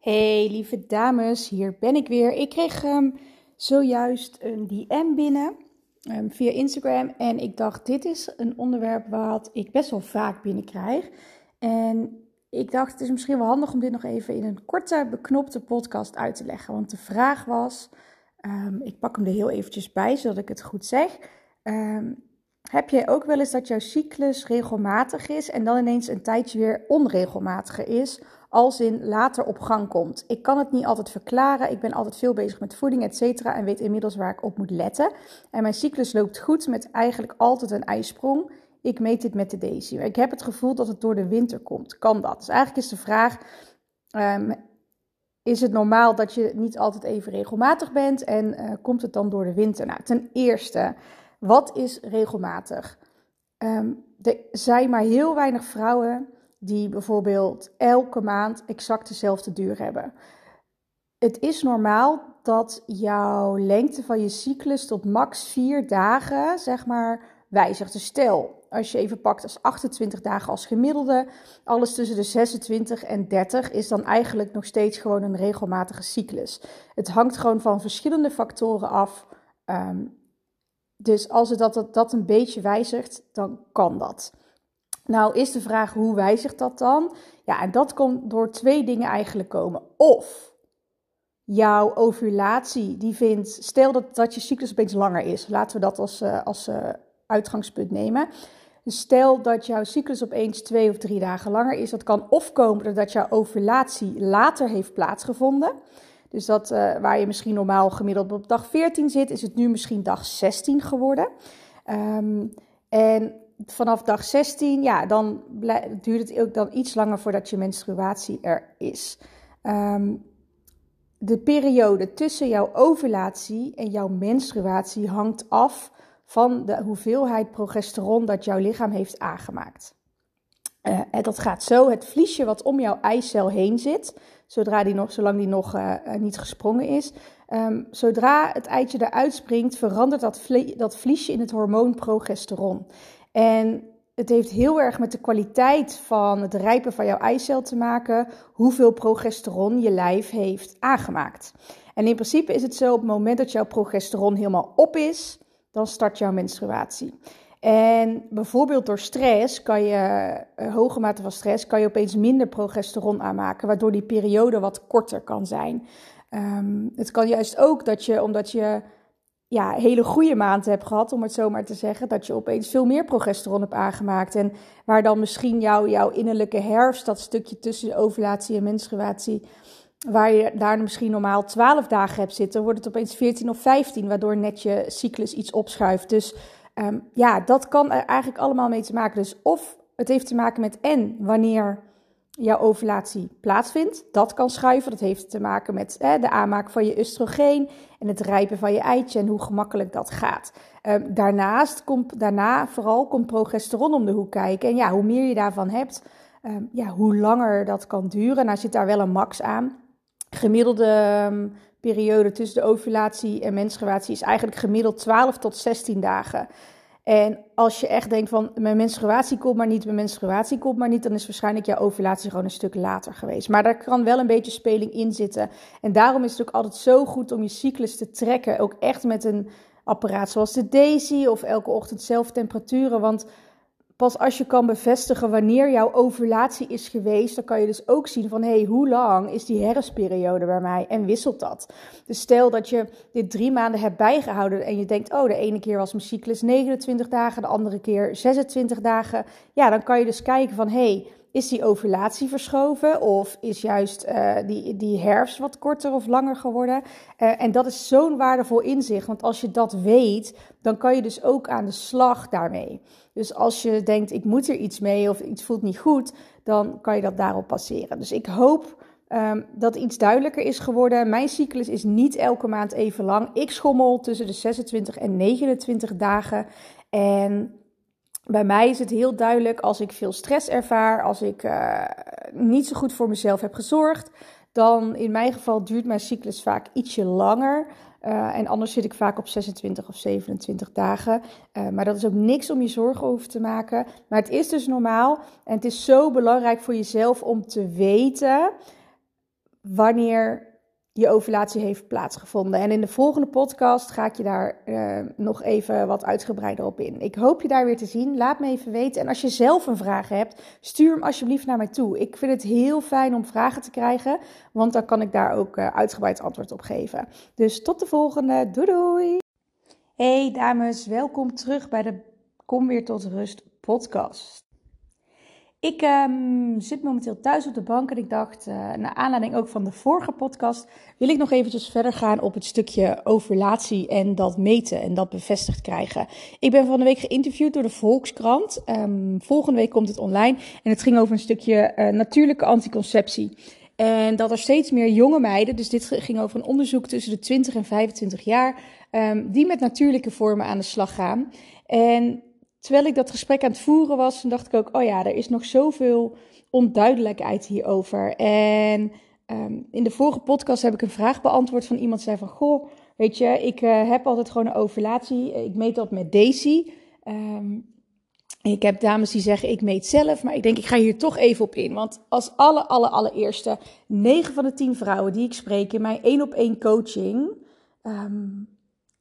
Hey lieve dames, hier ben ik weer. Ik kreeg um, zojuist een DM binnen um, via Instagram en ik dacht dit is een onderwerp wat ik best wel vaak binnenkrijg. En ik dacht het is misschien wel handig om dit nog even in een korte beknopte podcast uit te leggen. Want de vraag was, um, ik pak hem er heel eventjes bij zodat ik het goed zeg. heb jij ook wel eens dat jouw cyclus regelmatig is en dan ineens een tijdje weer onregelmatiger is? Als in later op gang komt. Ik kan het niet altijd verklaren. Ik ben altijd veel bezig met voeding, et cetera, en weet inmiddels waar ik op moet letten. En mijn cyclus loopt goed met eigenlijk altijd een ijsprong. Ik meet dit met de Daisy. ik heb het gevoel dat het door de winter komt. Kan dat? Dus eigenlijk is de vraag: um, is het normaal dat je niet altijd even regelmatig bent en uh, komt het dan door de winter? Nou, ten eerste, wat is regelmatig? Um, er zijn maar heel weinig vrouwen die bijvoorbeeld elke maand exact dezelfde duur hebben. Het is normaal dat jouw lengte van je cyclus tot max 4 dagen, zeg maar, wijzigt. Dus stel, als je even pakt als 28 dagen als gemiddelde, alles tussen de 26 en 30 is dan eigenlijk nog steeds gewoon een regelmatige cyclus. Het hangt gewoon van verschillende factoren af. Um, dus als het dat, dat een beetje wijzigt, dan kan dat. Nou is de vraag hoe wijzigt dat dan? Ja, en dat komt door twee dingen eigenlijk komen. Of jouw ovulatie, die vindt, stel dat, dat je cyclus opeens langer is. Laten we dat als, uh, als uh, uitgangspunt nemen. Stel dat jouw cyclus opeens twee of drie dagen langer is. Dat kan of komen doordat jouw ovulatie later heeft plaatsgevonden. Dus dat uh, waar je misschien normaal gemiddeld op dag 14 zit, is het nu misschien dag 16 geworden. Um, en vanaf dag 16, ja, dan duurt het ook dan iets langer voordat je menstruatie er is. Um, de periode tussen jouw ovulatie en jouw menstruatie hangt af van de hoeveelheid progesteron dat jouw lichaam heeft aangemaakt. Uh, dat gaat zo: het vliesje wat om jouw eicel heen zit, zodra die nog, zolang die nog uh, niet gesprongen is, um, zodra het eitje eruit springt, verandert dat, dat vliesje in het hormoon progesteron. En het heeft heel erg met de kwaliteit van het rijpen van jouw eicel te maken, hoeveel progesteron je lijf heeft aangemaakt. En in principe is het zo, op het moment dat jouw progesteron helemaal op is, dan start jouw menstruatie. En bijvoorbeeld door stress kan je, uh, hoge mate van stress, kan je opeens minder progesteron aanmaken, waardoor die periode wat korter kan zijn. Um, het kan juist ook dat je, omdat je ja, hele goede maand hebt gehad, om het zo maar te zeggen, dat je opeens veel meer progesteron hebt aangemaakt. En waar dan misschien jouw jouw innerlijke herfst, dat stukje tussen ovulatie en menstruatie, waar je daar misschien normaal 12 dagen hebt zitten, wordt het opeens 14 of 15, waardoor net je cyclus iets opschuift. Dus um, ja, dat kan er eigenlijk allemaal mee te maken. Dus of het heeft te maken met en wanneer jouw ovulatie plaatsvindt. Dat kan schuiven. Dat heeft te maken met de aanmaak van je oestrogeen en het rijpen van je eitje en hoe gemakkelijk dat gaat. Um, daarnaast komt daarna vooral komt progesteron om de hoek kijken. En ja, hoe meer je daarvan hebt, um, ja, hoe langer dat kan duren. Nou zit daar wel een max aan. Gemiddelde um, periode tussen de ovulatie en menstruatie is eigenlijk gemiddeld 12 tot 16 dagen. En als je echt denkt van mijn menstruatie komt maar niet, mijn menstruatie komt maar niet, dan is waarschijnlijk jouw ovulatie gewoon een stuk later geweest. Maar daar kan wel een beetje speling in zitten. En daarom is het ook altijd zo goed om je cyclus te trekken. Ook echt met een apparaat zoals de Daisy of elke ochtend zelf temperaturen. Want Pas als je kan bevestigen wanneer jouw ovulatie is geweest, dan kan je dus ook zien van hé, hey, hoe lang is die herfstperiode bij mij en wisselt dat? Dus stel dat je dit drie maanden hebt bijgehouden en je denkt, oh, de ene keer was mijn cyclus 29 dagen, de andere keer 26 dagen. Ja, dan kan je dus kijken van hé, hey, is die ovulatie verschoven of is juist uh, die, die herfst wat korter of langer geworden? Uh, en dat is zo'n waardevol inzicht, want als je dat weet, dan kan je dus ook aan de slag daarmee. Dus als je denkt, ik moet er iets mee of iets voelt niet goed, dan kan je dat daarop passeren. Dus ik hoop um, dat iets duidelijker is geworden. Mijn cyclus is niet elke maand even lang. Ik schommel tussen de 26 en 29 dagen. En bij mij is het heel duidelijk als ik veel stress ervaar, als ik uh, niet zo goed voor mezelf heb gezorgd, dan in mijn geval duurt mijn cyclus vaak ietsje langer. Uh, en anders zit ik vaak op 26 of 27 dagen. Uh, maar dat is ook niks om je zorgen over te maken. Maar het is dus normaal. En het is zo belangrijk voor jezelf om te weten wanneer je ovulatie heeft plaatsgevonden. En in de volgende podcast ga ik je daar uh, nog even wat uitgebreider op in. Ik hoop je daar weer te zien. Laat me even weten. En als je zelf een vraag hebt, stuur hem alsjeblieft naar mij toe. Ik vind het heel fijn om vragen te krijgen, want dan kan ik daar ook uh, uitgebreid antwoord op geven. Dus tot de volgende. Doei doei! Hey dames, welkom terug bij de Kom weer tot rust podcast. Ik um, zit momenteel thuis op de bank en ik dacht, uh, naar aanleiding ook van de vorige podcast, wil ik nog eventjes verder gaan op het stukje ovulatie en dat meten en dat bevestigd krijgen. Ik ben van de week geïnterviewd door de Volkskrant. Um, volgende week komt het online en het ging over een stukje uh, natuurlijke anticonceptie. En dat er steeds meer jonge meiden, dus dit ging over een onderzoek tussen de 20 en 25 jaar, um, die met natuurlijke vormen aan de slag gaan. En terwijl ik dat gesprek aan het voeren was, dacht ik ook, oh ja, er is nog zoveel onduidelijkheid hierover. En um, in de vorige podcast heb ik een vraag beantwoord van iemand die zei van, goh, weet je, ik uh, heb altijd gewoon een ovulatie. Ik meet dat met Daisy. Um, ik heb dames die zeggen, ik meet zelf, maar ik denk, ik ga hier toch even op in. Want als alle, alle, allereerste, 9 van de 10 vrouwen die ik spreek in mijn één op één coaching, um,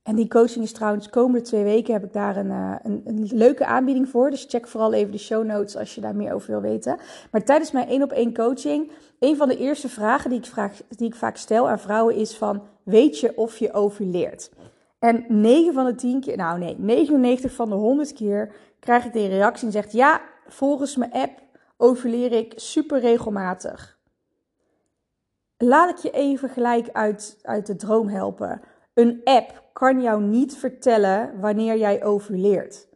en die coaching is trouwens komende twee weken heb ik daar een, uh, een, een, leuke aanbieding voor. Dus check vooral even de show notes als je daar meer over wil weten. Maar tijdens mijn één op één coaching, een van de eerste vragen die ik, vraag, die ik vaak stel aan vrouwen is van, weet je of je ovuleert? En 9 van de 10 keer, nou nee, 99 van de 100 keer krijg ik de reactie en zegt, ja, volgens mijn app ovuleer ik super regelmatig. Laat ik je even gelijk uit, uit de droom helpen. Een app kan jou niet vertellen wanneer jij ovuleert.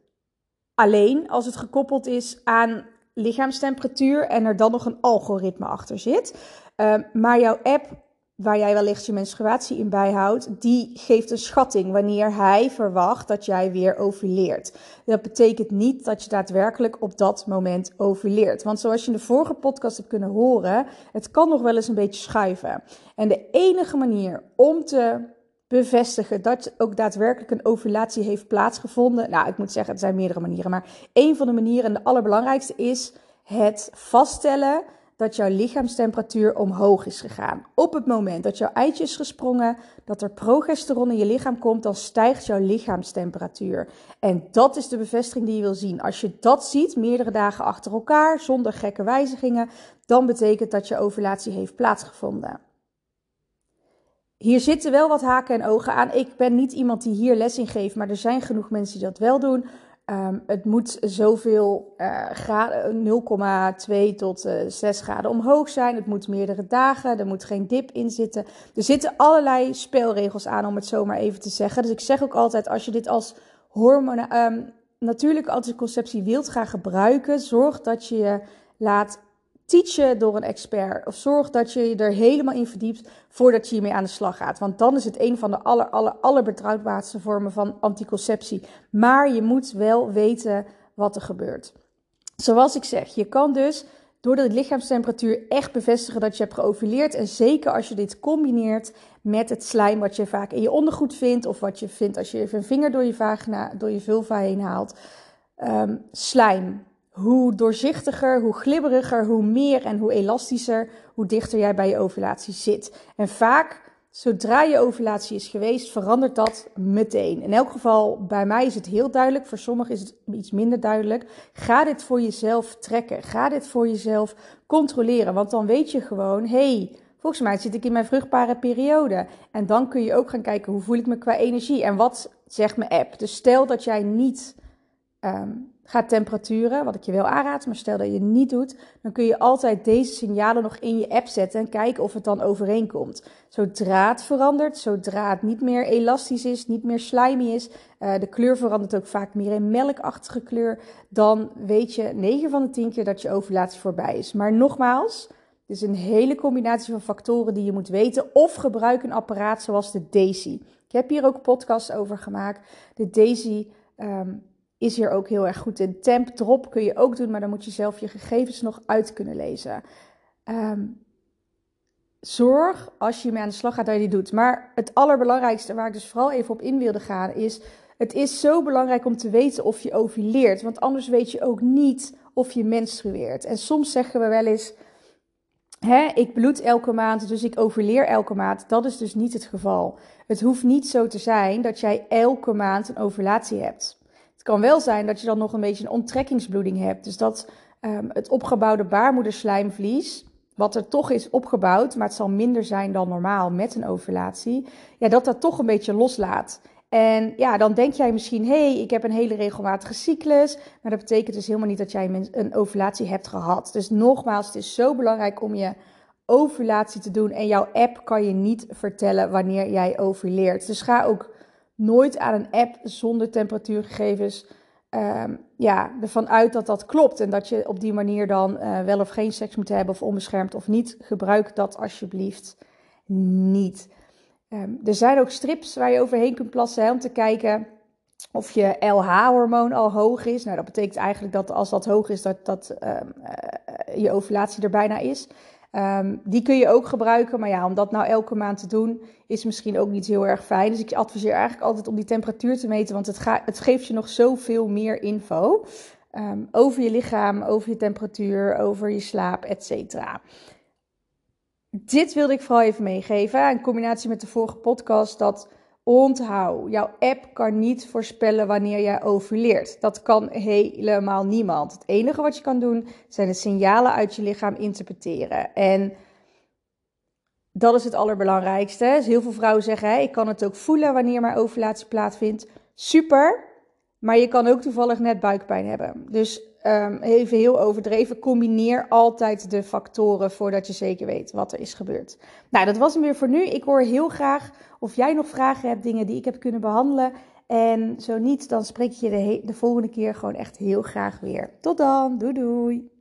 Alleen als het gekoppeld is aan lichaamstemperatuur en er dan nog een algoritme achter zit. Uh, maar jouw app, waar jij wellicht je menstruatie in bijhoudt, die geeft een schatting wanneer hij verwacht dat jij weer ovuleert. Dat betekent niet dat je daadwerkelijk op dat moment ovuleert. Want zoals je in de vorige podcast hebt kunnen horen, het kan nog wel eens een beetje schuiven. En de enige manier om te bevestigen dat ook daadwerkelijk een ovulatie heeft plaatsgevonden. Nou, ik moet zeggen, er zijn meerdere manieren, maar een van de manieren, en de allerbelangrijkste, is het vaststellen dat jouw lichaamstemperatuur omhoog is gegaan. Op het moment dat jouw eitje is gesprongen, dat er progesteron in je lichaam komt, dan stijgt jouw lichaamstemperatuur. En dat is de bevestiging die je wil zien. Als je dat ziet, meerdere dagen achter elkaar, zonder gekke wijzigingen, dan betekent dat je ovulatie heeft plaatsgevonden. Hier zitten wel wat haken en ogen aan. Ik ben niet iemand die hier les in geeft, maar er zijn genoeg mensen die dat wel doen. Um, het moet zoveel uh, graden, 0,2 tot uh, eh, 6 graden omhoog zijn. Het moet meerdere dagen. Er moet geen dip in zitten. Er zitten allerlei spelregels aan, om het zo maar even te zeggen. Dus ik zeg ook altijd: als je dit als hormonen, um, natuurlijke anticonceptie wilt gaan gebruiken, zorg dat je je laat teachen door een expert. Of zorg dat je je er helemaal in verdiept voordat je hiermee aan de slag gaat. Want dan is het een van de aller, aller, allerbetrouwbaarste vormen van anticonceptie. Maar je moet wel weten wat er gebeurt. Zoals ik zeg, je kan dus door de lichaamstemperatuur echt bevestigen dat je hebt geovuleerd. En zeker als je dit combineert met het slijm wat je vaak in je ondergoed vindt. Of wat je vindt als je even een vinger door je vagina, door je vulva heen haalt. Um, slijm, hoe doorzichtiger, hoe glibberiger, hoe meer en hoe elastischer, hoe dichter jij bij je ovulatie zit. En vaak, zodra je ovulatie is geweest, verandert dat meteen. In elk geval, bij mij is het heel duidelijk, voor sommigen is het iets minder duidelijk. Ga dit voor jezelf trekken. Ga dit voor jezelf controleren, want dan weet je gewoon, hey, Volgens mij zit ik in mijn vruchtbare periode. En dan kun je ook gaan kijken hoe voel ik me qua energie en wat zegt mijn app. Dus stel dat jij niet um, Ga temperaturen, wat ik je wel aanraad, maar stel dat je het niet doet, dan kun je altijd deze signalen nog in je app zetten en kijken of het dan overeenkomt. Zodra het verandert, zodra het niet meer elastisch is, niet meer slimy is, uh, de kleur verandert ook vaak meer in melkachtige kleur, dan weet je 9 van de 10 keer dat je ovulatie voorbij is. Maar nogmaals, het is een hele combinatie van factoren die je moet weten of gebruik een apparaat zoals de Daisy. Ik heb hier ook podcasts over gemaakt. De Daisy um, is hier ook heel erg goed in. Temp drop kun je ook doen, maar dan moet je zelf je gegevens nog uit kunnen lezen. Um, zorg als je mee aan de slag gaat dat je die doet. Maar het allerbelangrijkste waar ik dus vooral even op in wilde gaan is... Het is zo belangrijk om te weten of je ovuleert, want anders weet je ook niet of je menstrueert. En soms zeggen we wel eens hè, ik bloed elke maand, dus ik overleer elke maand. Dat is dus niet het geval. Het hoeft niet zo te zijn dat jij elke maand een ovulatie hebt. Het kan wel zijn dat je dan nog een beetje een onttrekkingsbloeding hebt. Dus dat um, het opgebouwde baarmoederslijmvlies, wat er toch is opgebouwd, maar het zal minder zijn dan normaal met een ovulatie, ja, dat dat toch een beetje loslaat. En ja, dan denk jij misschien, hé, hey, ik heb een hele regelmatige cyclus. Maar dat betekent dus helemaal niet dat jij een ovulatie hebt gehad. Dus nogmaals, het is zo belangrijk om je ovulatie te doen. En jouw app kan je niet vertellen wanneer jij ovuleert. Dus ga ook nooit aan een app zonder temperatuurgegevens um, ja, ervan uit dat dat klopt. En dat je op die manier dan uh, wel of geen seks moet hebben of onbeschermd of niet. Gebruik dat alsjeblieft niet. Um, er zijn ook strips waar je overheen kunt plassen om te kijken of je LH-hormoon al hoog is. Nou, dat betekent eigenlijk dat als dat hoog is, dat, dat um, uh, je ovulatie er bijna is. Um, die kun je ook gebruiken, maar ja, om dat nou elke maand te doen, is misschien ook niet heel erg fijn. Dus ik adviseer eigenlijk altijd om die temperatuur te meten, want het, geeft je nog zoveel meer info um, over je lichaam, over je temperatuur, over je slaap, etc. Dit wilde ik vooral even meegeven, in combinatie met de vorige podcast, dat Onthoud, jouw app kan niet voorspellen wanneer jij ovuleert. Dat kan helemaal niemand. Het enige wat je kan doen zijn de signalen uit je lichaam interpreteren. En dat is het allerbelangrijkste. Dus heel veel vrouwen zeggen: hè, ik kan het ook voelen wanneer mijn ovulatie plaatsvindt. Super, maar je kan ook toevallig net buikpijn hebben. Dus um, even heel overdreven, combineer altijd de factoren voordat je zeker weet wat er is gebeurd. Nou, dat was hem weer voor nu. Ik hoor heel graag of jij nog vragen hebt, dingen die ik heb kunnen behandelen. En zo niet, dan spreek je de, de volgende keer gewoon echt heel graag weer. Tot dan, doei doei!